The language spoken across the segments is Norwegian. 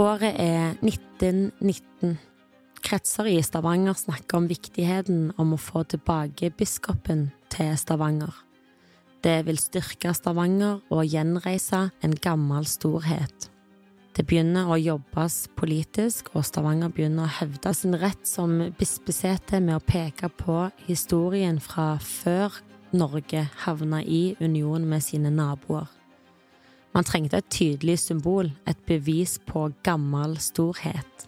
Året er 1919. Kretser i Stavanger snakker om viktigheten om å få tilbake biskopen til Stavanger. Det vil styrke Stavanger og gjenreise en gammel storhet. Det begynner å jobbes politisk, og Stavanger begynner å hevde sin rett som bispesete med å peke på historien fra før Norge havna i union med sine naboer. Man trengte et tydelig symbol, et bevis på gammel storhet.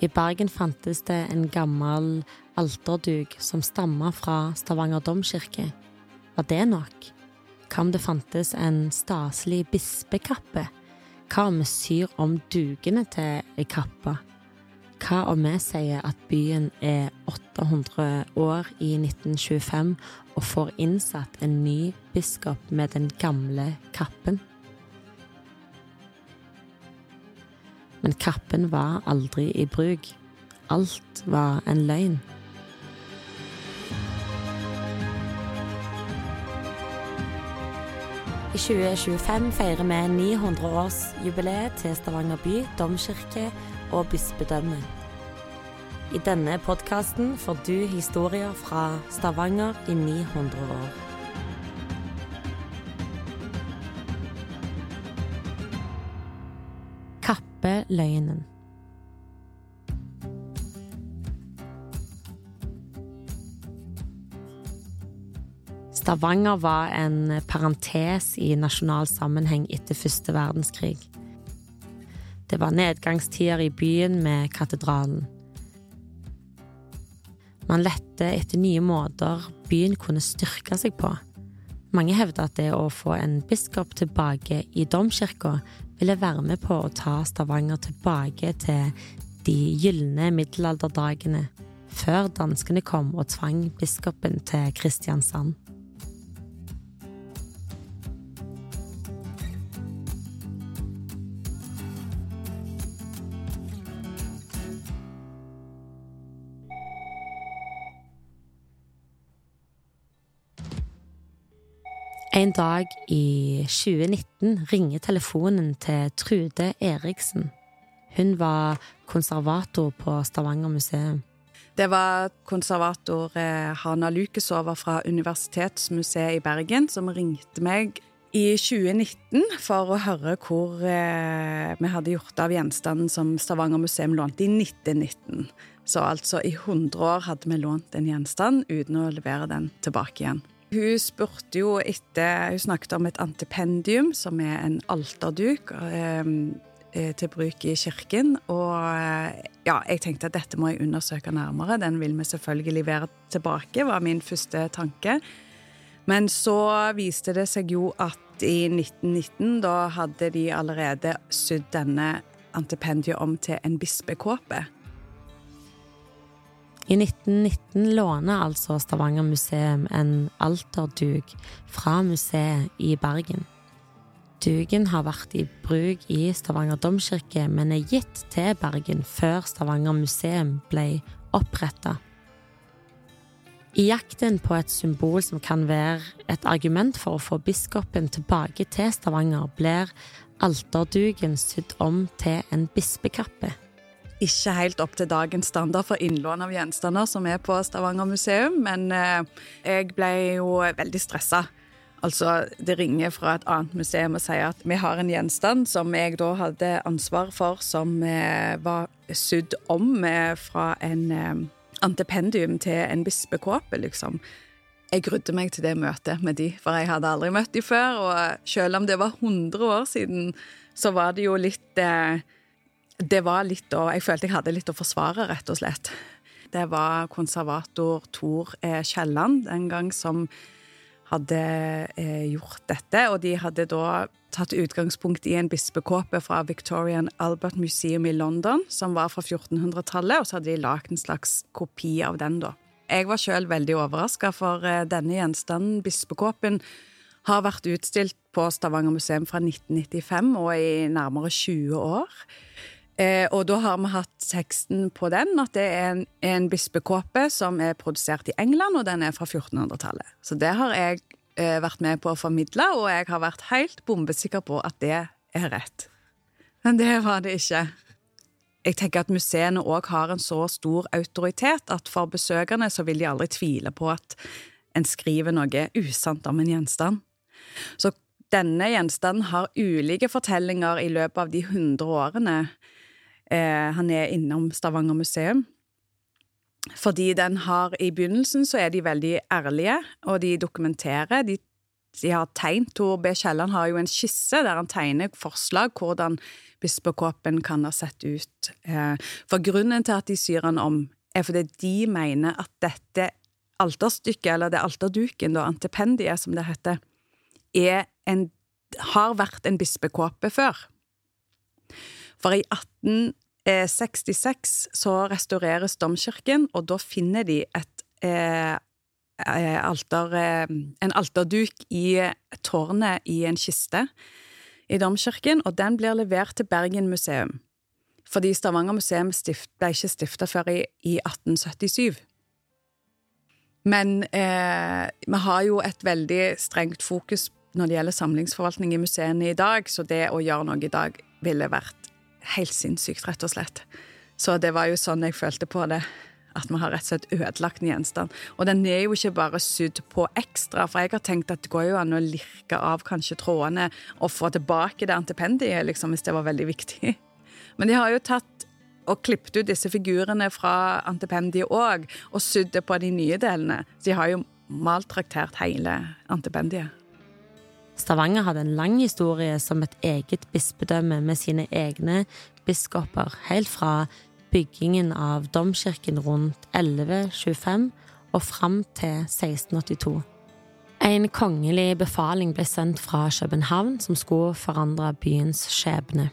I Bergen fantes det en gammel alterduk som stamma fra Stavanger domkirke. Var det nok? Hva om det fantes en staselig bispekappe? Hva om vi syr om dukene til ei kappe? Hva om vi sier at byen er 800 år i 1925 og får innsatt en ny biskop med den gamle kappen? Men kappen var aldri i bruk. Alt var en løgn. I 2025 feirer vi 900-årsjubileet til Stavanger by, domkirke og bispedømme. I denne podkasten får du historier fra Stavanger i 900 år. Kappeløgnen. Stavanger var en parentes i nasjonal sammenheng etter første verdenskrig. Det var nedgangstider i byen med katedralen. Man lette etter nye måter byen kunne styrke seg på. Mange hevder at det å få en biskop tilbake i domkirka ville være med på å ta Stavanger tilbake til de gylne middelalderdagene, før danskene kom og tvang biskopen til Kristiansand. En dag i 2019 ringer telefonen til Trude Eriksen. Hun var konservator på Stavanger museum. Det var konservator eh, Hana Lukesova fra Universitetsmuseet i Bergen som ringte meg i 2019 for å høre hvor eh, vi hadde gjort av gjenstanden som Stavanger museum lånte i 1919. Så altså i 100 år hadde vi lånt en gjenstand uten å levere den tilbake igjen. Hun spurte jo etter Hun snakket om et antipendium, som er en alterduk eh, til bruk i kirken. Og eh, ja, jeg tenkte at dette må jeg undersøke nærmere. Den vil vi selvfølgelig levere tilbake, var min første tanke. Men så viste det seg jo at i 1919, da hadde de allerede sydd denne antipendiet om til en bispekåpe. I 1919 låner altså Stavanger museum en alterduk fra museet i Bergen. Duken har vært i bruk i Stavanger domkirke, men er gitt til Bergen før Stavanger museum ble oppretta. I jakten på et symbol som kan være et argument for å få biskopen tilbake til Stavanger, blir alterduken sydd om til en bispekappe ikke helt opp til dagens standard for innlån av gjenstander som er på Stavanger museum, men eh, jeg ble jo veldig stressa. Altså, det ringer fra et annet museum og sier at vi har en gjenstand som jeg da hadde ansvar for, som eh, var sydd om eh, fra en antipendium til en bispekåpe, liksom. Jeg grudde meg til det møtet med de, for jeg hadde aldri møtt de før. Og selv om det var 100 år siden, så var det jo litt eh, det var litt å Jeg følte jeg hadde litt å forsvare, rett og slett. Det var konservator Tor eh, Kielland den gang som hadde eh, gjort dette, og de hadde da tatt utgangspunkt i en bispekåpe fra Victorian Albert Museum i London, som var fra 1400-tallet, og så hadde de lagd en slags kopi av den, da. Jeg var sjøl veldig overraska, for eh, denne gjenstanden, bispekåpen, har vært utstilt på Stavanger museum fra 1995 og i nærmere 20 år. Eh, og da har vi hatt teksten på den, at det er en, en bispekåpe som er produsert i England, og den er fra 1400-tallet. Så det har jeg eh, vært med på å formidle, og jeg har vært helt bombesikker på at det er rett. Men det var det ikke. jeg tenker at museene òg har en så stor autoritet at for besøkerne så vil de aldri tvile på at en skriver noe usant om en gjenstand. Så denne gjenstanden har ulike fortellinger i løpet av de hundre årene eh, han er innom Stavanger museum. Fordi den har I begynnelsen så er de veldig ærlige, og de dokumenterer. De, de har tegnet Tor B. Kielland har jo en skisse der han tegner forslag hvordan bispekåpen kan ha sett ut. Eh, for grunnen til at de syr han om, er fordi de mener at dette alterstykket, eller det alterduken, da, antipendiet som det heter, er en, har vært en bispekåpe før. For i 18 66 så restaureres domkirken, og da finner de et eh, eh, alter, eh, en alterduk i tårnet i en kiste i domkirken, og den blir levert til Bergen museum. Fordi Stavanger museum stift, ble ikke stifta før i, i, 1877. Men eh, vi har jo et veldig strengt fokus når det gjelder samlingsforvaltning i museene i dag, så det å gjøre noe i dag ville vært helt sinnssykt, rett og slett. Så det var jo sånn jeg følte på det. At vi har rett og slett ødelagt en gjenstand. Og den er jo ikke bare sydd på ekstra, for jeg har tenkt at det går jo an å lirke av kanskje trådene og få tilbake det antipendiet, liksom, hvis det var veldig viktig. Men de har jo tatt og klippet ut disse figurene fra antipendiet òg, og sydd det på de nye delene. Så de har jo maltraktert hele antipendiet. Stavanger hadde en lang historie som et eget bispedømme med sine egne biskoper, helt fra byggingen av domkirken rundt 1125 og fram til 1682. En kongelig befaling ble sendt fra København som skulle forandre byens skjebne.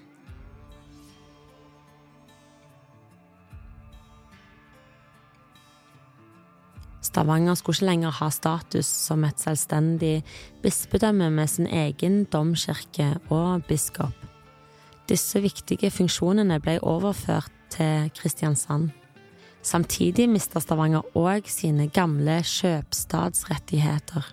Stavanger skulle ikke lenger ha status som et selvstendig bispedømme med sin egen domkirke og biskop. Disse viktige funksjonene ble overført til Kristiansand. Samtidig mista Stavanger òg sine gamle kjøpstadsrettigheter.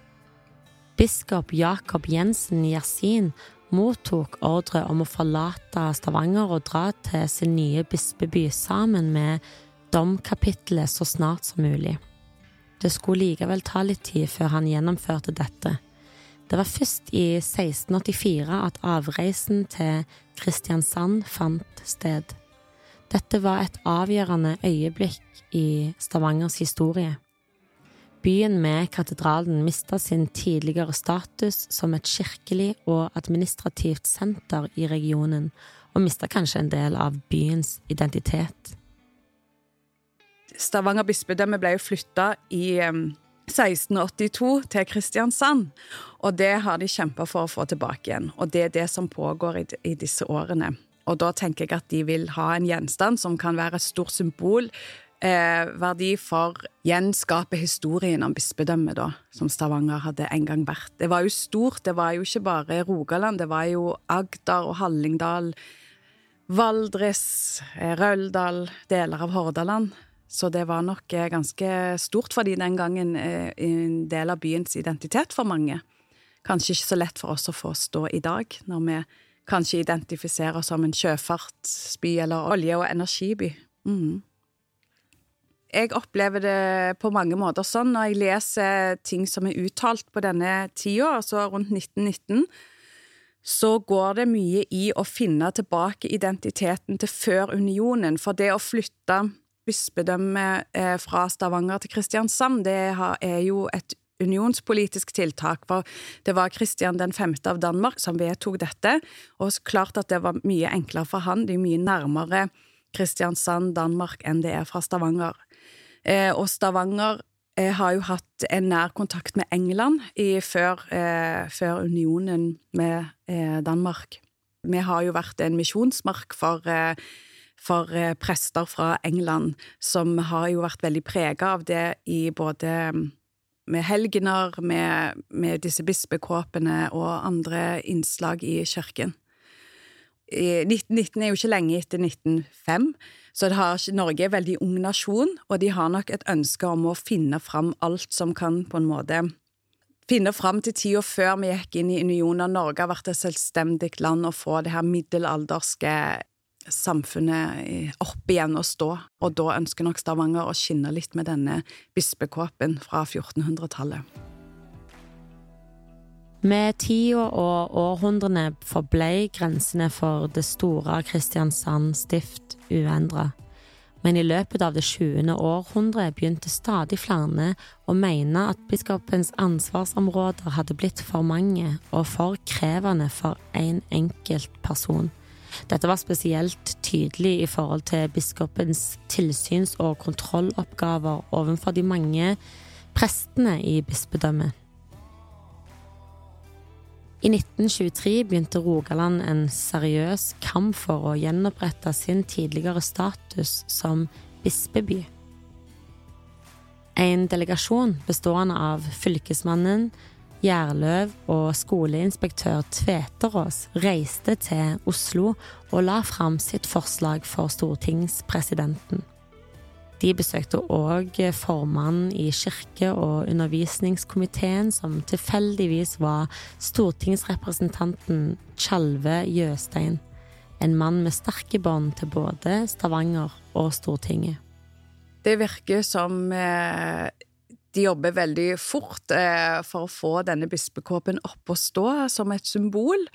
Biskop Jakob Jensen Yersin mottok ordre om å forlate Stavanger og dra til sin nye bispeby sammen med domkapittelet så snart som mulig. Det skulle likevel ta litt tid før han gjennomførte dette. Det var først i 1684 at avreisen til Kristiansand fant sted. Dette var et avgjørende øyeblikk i Stavangers historie. Byen med katedralen mista sin tidligere status som et kirkelig og administrativt senter i regionen, og mista kanskje en del av byens identitet. Stavanger bispedømme ble jo flytta i 1682 til Kristiansand, og det har de kjempa for å få tilbake igjen. Og det er det som pågår i, disse årene. Og da tenker jeg at de vil ha en gjenstand som kan være et stort symbolverdi eh, for gjenskape historien om bispedømmet, da, som Stavanger hadde en gang vært. Det var jo stort, det var jo ikke bare Rogaland, det var jo Agder og Hallingdal, Valdres, eh, Røldal, deler av Hordaland. Så det var nok eh, ganske stort for de den gangen, eh, en del av byens identitet for mange. Kanskje ikke så lett for oss å forstå i dag, når vi kanskje identifiserer oss som en sjøfartsby eller olje- og energiby. Mm. Jeg opplever det på mange måter sånn når jeg leser ting som er uttalt på denne tida, altså rundt 1919 så går det mye i å finne tilbake identiteten til før unionen, for det å flytte bispedømme eh, fra Stavanger til Kristiansand, det er jo et unionspolitisk tiltak, for det var Kristian 5. av Danmark som vedtok dette, og klart at det var mye enklere for han, det er mye nærmere Kristiansand, Danmark, enn det er fra Stavanger. Eh, og Stavanger eh, har jo hatt en nær kontakt med England i, før, før, unionen med Danmark. Vi har jo vært en misjonsmark for for eh, prester fra England, som har jo vært veldig prega av det i både mm, med helgener, med, med disse bispekåpene og andre innslag i kirken. 1919 er jo ikke lenge etter 1905, så har, Norge er en veldig ung nasjon, og de har nok et ønske om å finne fram alt som kan på en måte finne fram til tida før vi gikk inn i unionen. Norge har vært et selvstendig land og få det her middelalderske samfunnet opp igjen og stå, og da ønsker nok Stavanger å skinne litt med denne bispekåpen fra 1400-tallet. Med tida og århundrene forblei grensene for det store Kristiansand stift uendra. Men i løpet av det 20. århundre begynte stadig flere å mene at biskopens ansvarsområder hadde blitt for mange og for krevende for én en enkelt person. Dette var spesielt tydelig i forhold til biskopens tilsyns- og kontrolloppgaver overfor de mange prestene i bispedømmet. I 1923 begynte Rogaland en seriøs kamp for å gjenopprette sin tidligere status som bispeby. En delegasjon bestående av fylkesmannen, Gjerløv og skoleinspektør Tveterås reiste til Oslo og la fram sitt forslag for stortingspresidenten. De besøkte òg formannen i kirke- og undervisningskomiteen, som tilfeldigvis var stortingsrepresentanten Tjalve Jøstein, en mann med sterke bånd til både Stavanger og Stortinget. Det virker som eh, de jobber veldig fort eh, for å få denne bispekåpen opp og stå som et symbol.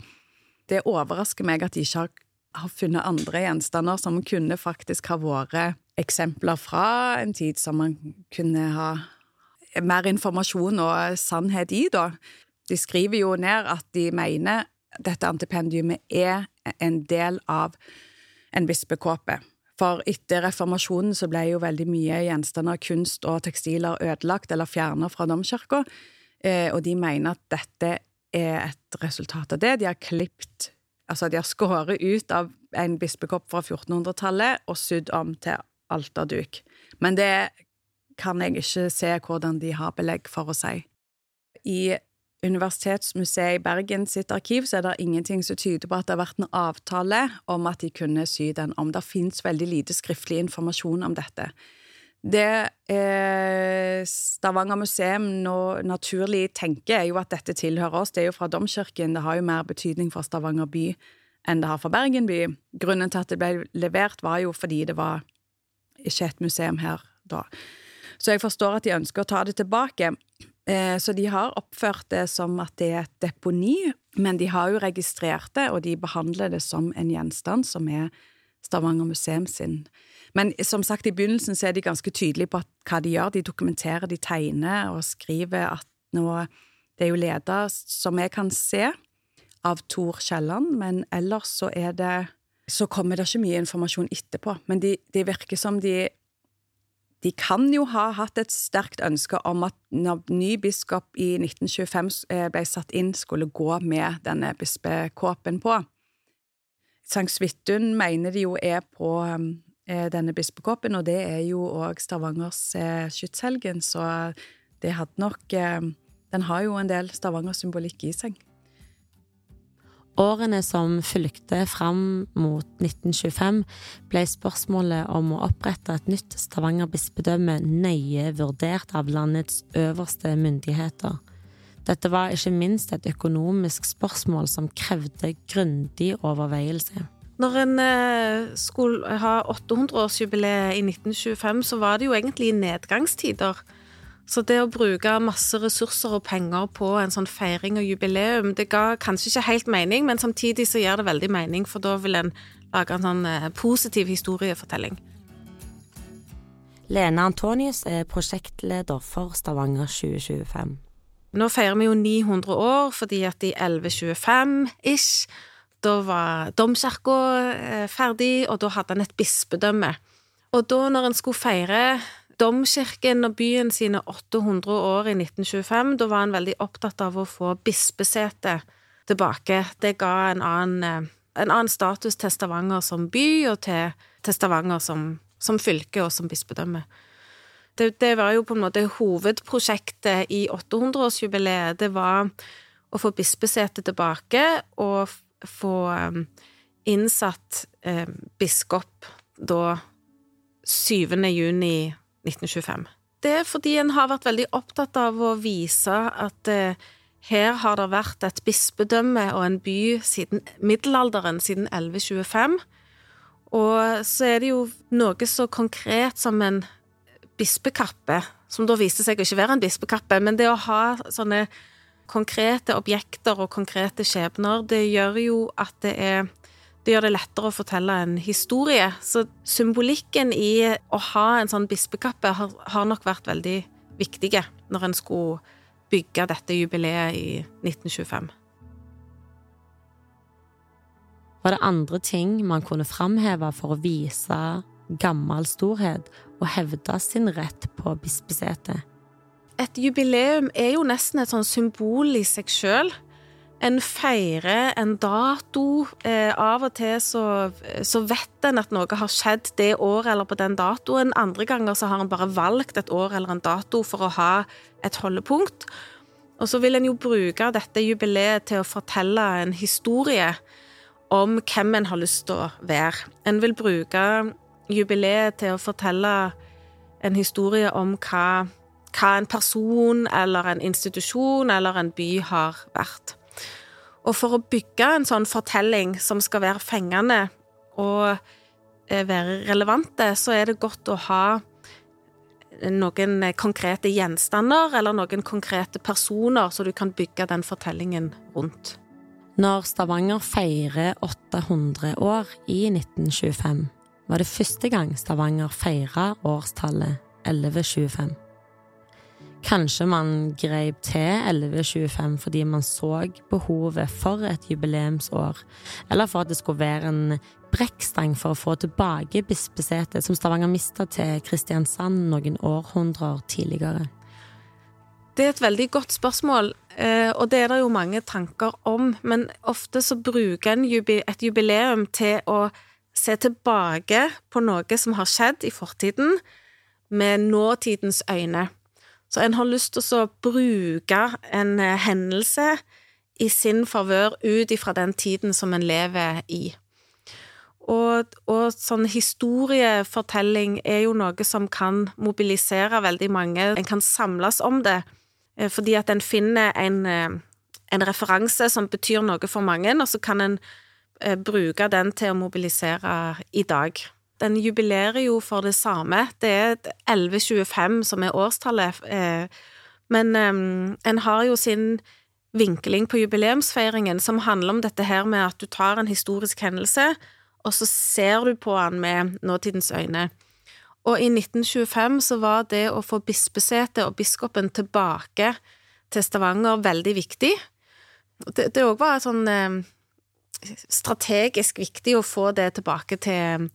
Det overrasker meg at de ikke har har funnet andre gjenstander som kunne faktisk ha vært eksempler fra en tid som man kunne ha mer informasjon og sannhet i, da. De skriver jo ned at de mener dette antipendiumet er en del av en bispekåpe. For etter reformasjonen så ble jo veldig mye gjenstander, kunst og tekstiler ødelagt eller fjerna fra domkirka, eh, og de mener at dette er et resultat av det. De har klipt Altså, de har skåret ut av en bispekopp fra 1400-tallet og sydd om til alterduk. Men det kan jeg ikke se hvordan de har belegg for å si. I Universitetsmuseet i Bergen sitt arkiv så er det ingenting som tyder på at det har vært en avtale om at de kunne sy den om. Det fins veldig lite skriftlig informasjon om dette. Det eh, Stavanger museum nå naturlig tenker, er jo at dette tilhører oss. Det er jo fra domkirken. Det har jo mer betydning for Stavanger by enn det har for Bergen by. Grunnen til at det ble levert, var jo fordi det var ikke et museum her da. Så jeg forstår at de ønsker å ta det tilbake. Eh, så de har oppført det som at det er et deponi, men de har jo registrert det, og de behandler det som en gjenstand som er Stavanger museum sin men som sagt, i begynnelsen så er de ganske tydelige på hva de gjør. De dokumenterer, de tegner og skriver at nå Det er jo leda, som jeg kan se, av Tor Kielland, men ellers så er det Så kommer det ikke mye informasjon etterpå. Men det de virker som de de kan jo ha hatt et sterkt ønske om at når ny biskop i 1925 eh, ble satt inn, skulle gå med denne bispekåpen på. Sankt Svithun mener de jo er på um, Eh, denne bispekåpen, og det er jo òg Stavangers eh, skytshelgen, så det hadde nok Den har jo en del Stavanger-symbolikk i seg. Årene som fulgte fram mot 1925, ble spørsmålet om å opprette et nytt Stavanger bispedømme nøye vurdert av landets øverste myndigheter. Dette var ikke minst et økonomisk spørsmål som krevde grundig overveielse. Når en eh, skulle ha 800-årsjubileet i 1925, så var det jo egentlig nedgangstider. Så det å bruke masse ressurser og penger på en sånn feiring og jubileum, det ga kanskje ikke helt mening, men samtidig så gjør det veldig mening, for da vil en lage en sånn eh, positiv historiefortelling. Lene Antonius er prosjektleder for Stavanger 2025. Nå feirer vi jo 900 år fordi at i 1125-ish da var domkirka eh, ferdig, og da hadde en et bispedømme. Og da, når en skulle feire domkirken og byen sine 800 år i 1925, da var han veldig opptatt av å få bispesetet tilbake. Det ga en annen, eh, en annen status til Stavanger som by, og til, til Stavanger som, som, fylke og som bispedømme. Det, det, var jo på en måte hovedprosjektet i 800-årsjubileet. Det var å få bispesetet tilbake og få um, innsatt um, biskop da 7. juni 1925. Det er fordi en har vært veldig opptatt av å vise at eh, her har det vært et bispedømme og en by siden middelalderen, siden 1125. Og så er det jo noe så konkret som en bispekappe, som da viste seg å ikke være en bispekappe, men det å ha sånne konkrete objekter og konkrete skjebner, det gjør jo at det er det gjør det lettere å fortelle en historie. Så symbolikken i å ha en sånn bispekappe har, har nok vært veldig viktige når en skulle bygge dette jubileet i 1925. Var det andre ting man kunne framheve for å vise gammel storhet og hevde sin rett på bispesetet? Et jubileum er jo nesten et sånn symbol i seg sjøl. En feirer en dato. Eh, av og til så, så, vet en at noe har skjedd det året eller på den datoen. Andre ganger så har en bare valgt et år eller en dato for å ha et holdepunkt. Og så vil en jo bruke dette jubileet til å fortelle en historie om hvem en har lyst til å være. En vil bruke jubileet til å fortelle en historie om hva, hva en person eller en institusjon eller en by har vært. Og for å bygge en sånn fortelling som skal være fengende og eh, være relevante, så er det godt å ha noen konkrete gjenstander eller noen konkrete personer, så du kan bygge den fortellingen rundt. Når Stavanger feirer 800 år i 1925, var det første gang Stavanger feira årstallet 1125. Kanskje man greip til 1125 fordi man så behovet for et jubileumsår, eller for at det skulle være en brekkstang for å få tilbake bispesetet som Stavanger mista til Kristiansand noen århundrer tidligere. Det er et veldig godt spørsmål, eh, og det er det jo mange tanker om. Men ofte så bruker en et jubileum til å se tilbake på noe som har skjedd i fortiden, med nåtidens øyne. Så en har lyst til å bruke en eh, hendelse i sin favør ut ifra den tiden som en lever i. Og, og, sånn historiefortelling er jo noe som kan mobilisere veldig mange. En kan samles om det eh, fordi at en finner en, eh, en referanse som betyr noe for mange, og så kan en bruke den til å mobilisere i dag den jubilerer jo for det samme. Det er 1125 som er årstallet. Eh, men eh, en har jo sin vinkling på jubileumsfeiringen som handler om dette her med at du tar en historisk hendelse, og så ser du på den med nåtidens øyne. Og i 1925 så var det å få bispesetet og biskopen tilbake til Stavanger veldig viktig. Det òg var sånn eh, strategisk viktig å få det tilbake til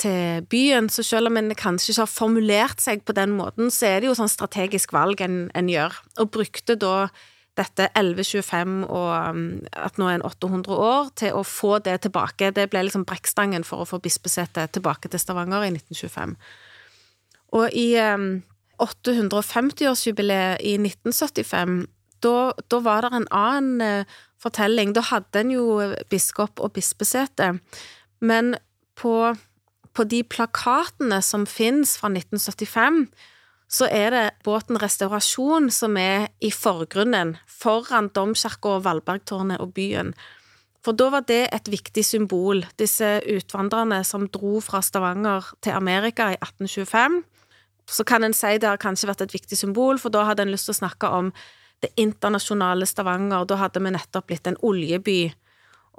til byen, så selv om en kanskje ikke har formulert seg på den måten, så er det jo sånn strategisk valg en, en gjør, og brukte da dette 1125 og um, at nå er en 800 år, til å få det tilbake. Det ble liksom brekkstangen for å få bispesetet tilbake til Stavanger i 1925. Og i um, 850-årsjubileet i 1975, da, var det en annen uh, fortelling. Da hadde en jo biskop og bispesete, men på på de plakatene som finnes fra 1975, så er det båten Restaurasjon som er i forgrunnen, foran domkirka og Valbergtårnet og byen. For da var det et viktig symbol, disse utvandrerne som dro fra Stavanger til Amerika i 1825. Så kan en si det har kanskje vært et viktig symbol, for da hadde en lyst til å snakke om det internasjonale Stavanger, da hadde vi nettopp blitt en oljeby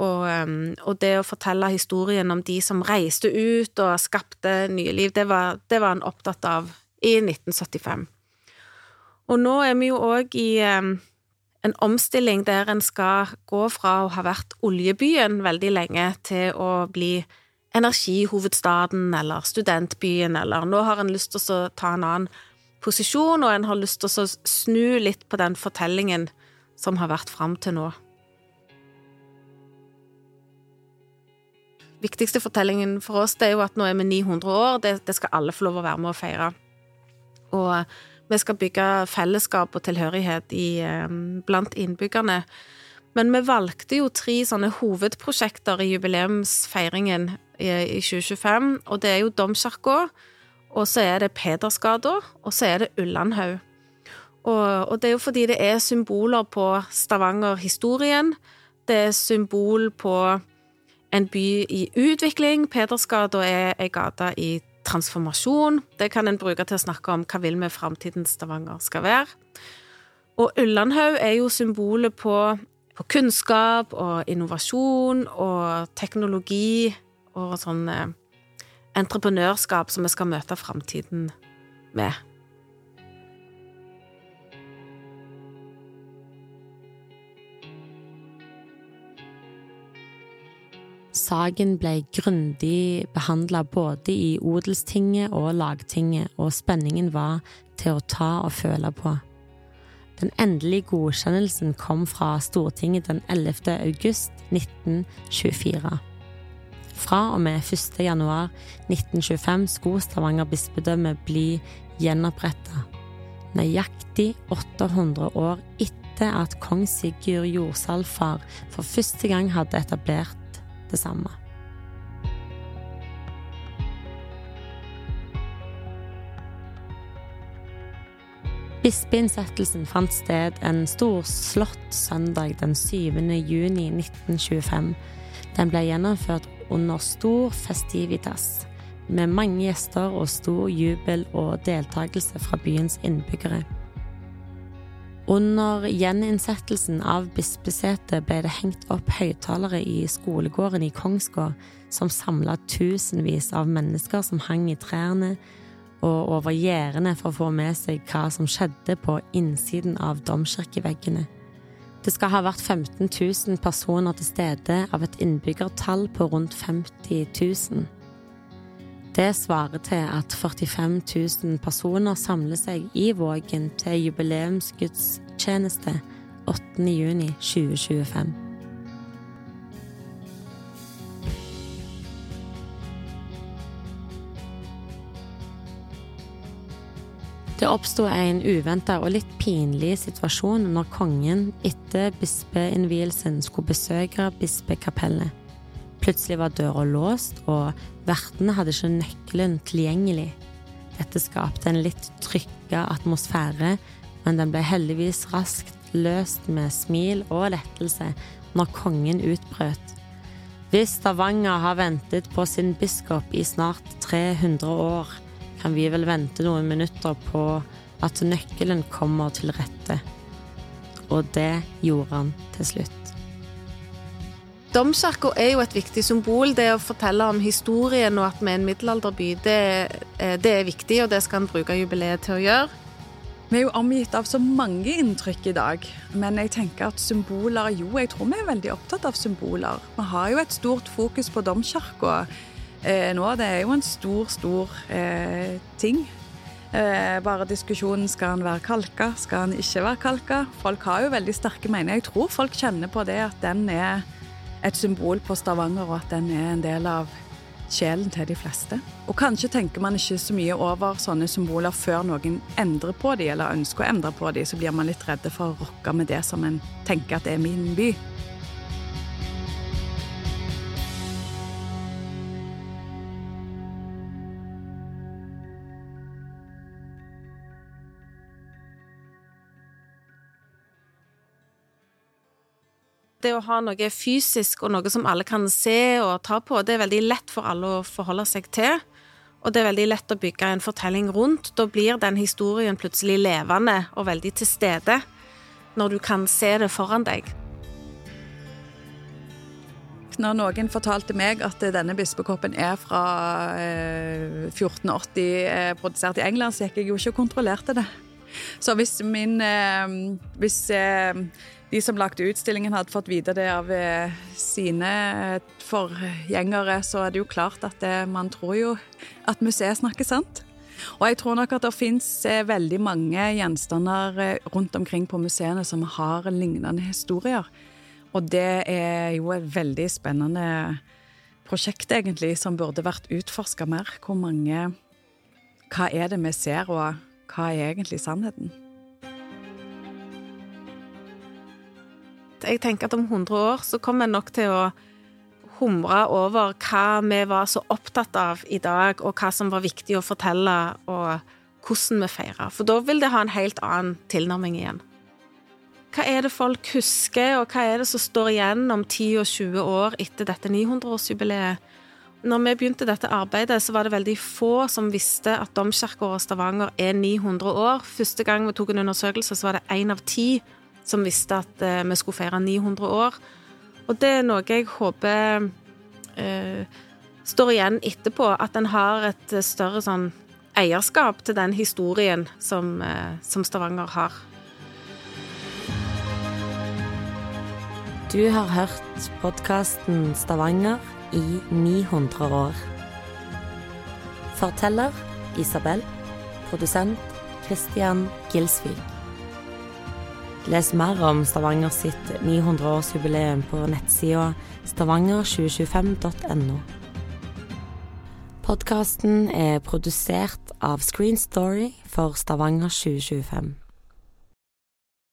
og, um, og, det å fortelle historien om de som reiste ut og skapte nye liv, det var, det var han opptatt av i 1975. Og nå er vi jo òg i um, en omstilling der en skal gå fra å ha vært oljebyen veldig lenge til å bli energihovedstaden eller studentbyen, eller nå har en lyst til å ta en annen posisjon, og en har lyst til å snu litt på den fortellingen som har vært fram til nå. Viktigste fortellingen for oss det er jo at nå er vi 900 år. Det, det skal alle få lov å være med å feire. Og vi skal bygge fellesskap og tilhørighet i, blant innbyggerne. Men vi valgte jo tre sånne hovedprosjekter i jubileumsfeiringen i 2025. Og det er jo Domkirka, og så er det Pedersgata, og så er det Ullandhaug. Og, og, det er jo fordi det er symboler på Stavanger-historien. Det er symbol på en by i utvikling. Pedersgata er ei gate i transformasjon. Det kan en bruke til å snakke om hva vil vi framtidens Stavanger skal være. Og Ullandhaug er jo symbolet på, på, kunnskap og innovasjon og teknologi og sånn eh, entreprenørskap som vi skal møte framtiden med. Saken ble grundig behandla både i Odelstinget og Lagtinget, og spenningen var til å ta og føle på. Den endelige godkjennelsen kom fra Stortinget den 11. august 1924. Fra og med 1. januar 1925 skulle Stavanger bispedømme bli gjenoppretta, nøyaktig 800 år etter at kong Sigurd Jordsalfar for første gang hadde etablert det samme. Bispeinnsettelsen fant sted en storslått søndag den 7. juni 1925. Den ble gjennomført under stor festivitas, med mange gjester og stor jubel og deltakelse fra byens innbyggere. Under gjeninnsettelsen av bispesetet ble det hengt opp høyttalere i skolegården i Kongsgård som samla tusenvis av mennesker som hang i trærne og over gjerdene for å få med seg hva som skjedde på innsiden av domkirkeveggene. Det skal ha vært 15 000 personer til stede av et innbyggertall på rundt 50 000. Det svarer til at 45 000 personer samler seg i Vågen til jubileumsgudstjeneste 8. juni 2025. Det oppsto en uventa og litt pinlig situasjon når kongen etter bispeinnvielsen skulle besøke bispekapellet. Plutselig var døra låst, og vertene hadde ikke nøkkelen tilgjengelig. Dette skapte en litt trykka atmosfære, men den ble heldigvis raskt løst med smil og lettelse når kongen utbrøt. Hvis Stavanger har ventet på sin biskop i snart 300 år, kan vi vel vente noen minutter på at nøkkelen kommer til rette. Og det gjorde han til slutt. Domkirka er jo et viktig symbol. Det å fortelle om historien og at vi er en middelalderby, det, eh, det er viktig, og det skal en bruke jubileet til å gjøre. Vi er jo omgitt av så mange inntrykk i dag, men jeg tenker at symboler Jo, jeg tror vi er veldig opptatt av symboler. Vi har jo et stort fokus på domkirka eh, nå. Det er jo en stor, stor eh, ting. Eh, bare diskusjonen skal han være kalka, skal han ikke være kalka. Folk har jo veldig sterke meninger. Jeg tror folk kjenner på det at den er et symbol på Stavanger, og at den er en del av sjelen til de fleste. Og kanskje tenker man ikke så mye over sånne symboler før noen endrer på de, eller ønsker å endre på de, så blir man litt redde for å rokke med det som en tenker at er min by. Det å ha noe fysisk og noe som alle kan se og ta på, det er veldig lett for alle å forholde seg til. Og det er veldig lett å bygge en fortelling rundt. Da blir den historien plutselig levende og veldig til stede når du kan se det foran deg. Når noen fortalte meg at denne bispekoppen er fra 1480, eh, eh, produsert i England, så gikk jeg jo ikke og kontrollerte det. Så hvis min eh, Hvis de som lagde utstillingen, hadde fått vite det av eh, sine forgjengere, så er det jo klart at det, man tror jo at museet snakker sant. Og jeg tror nok at det fins eh, veldig mange gjenstander eh, rundt omkring på museene som har lignende historier. Og det er jo et veldig spennende prosjekt, egentlig, som burde vært utforska mer. Hvor mange Hva er det vi ser, og hva er egentlig sannheten? Jeg tenker at om 100 år så kommer en nok til å humre over hva vi var så opptatt av i dag, og hva som var viktig å fortelle, og hvordan vi feirer. For da vil det ha en helt annen tilnærming igjen. hva er det folk husker, og hva er det som står igjen om 10 og 20 år etter dette 900-årsjubileet? Når vi begynte dette arbeidet, så var det veldig få som visste at domkirkeåret Stavanger er 900 år. Første gang vi tok en undersøkelse, så var det én av ti som visste at eh, vi skulle feire 900 år. Og det er noe jeg håper eh, står igjen etterpå, at en har et større sånn eierskap til den historien som, eh, som Stavanger har. Du har hørt podkasten Stavanger i 900 år. Forteller Isabel. Produsent Christian Gilsvik. Les mer om Stavanger sitt 900-årsjubileum på nettsida stavanger2025.no. Podkasten er produsert av Screen Story for Stavanger 2025.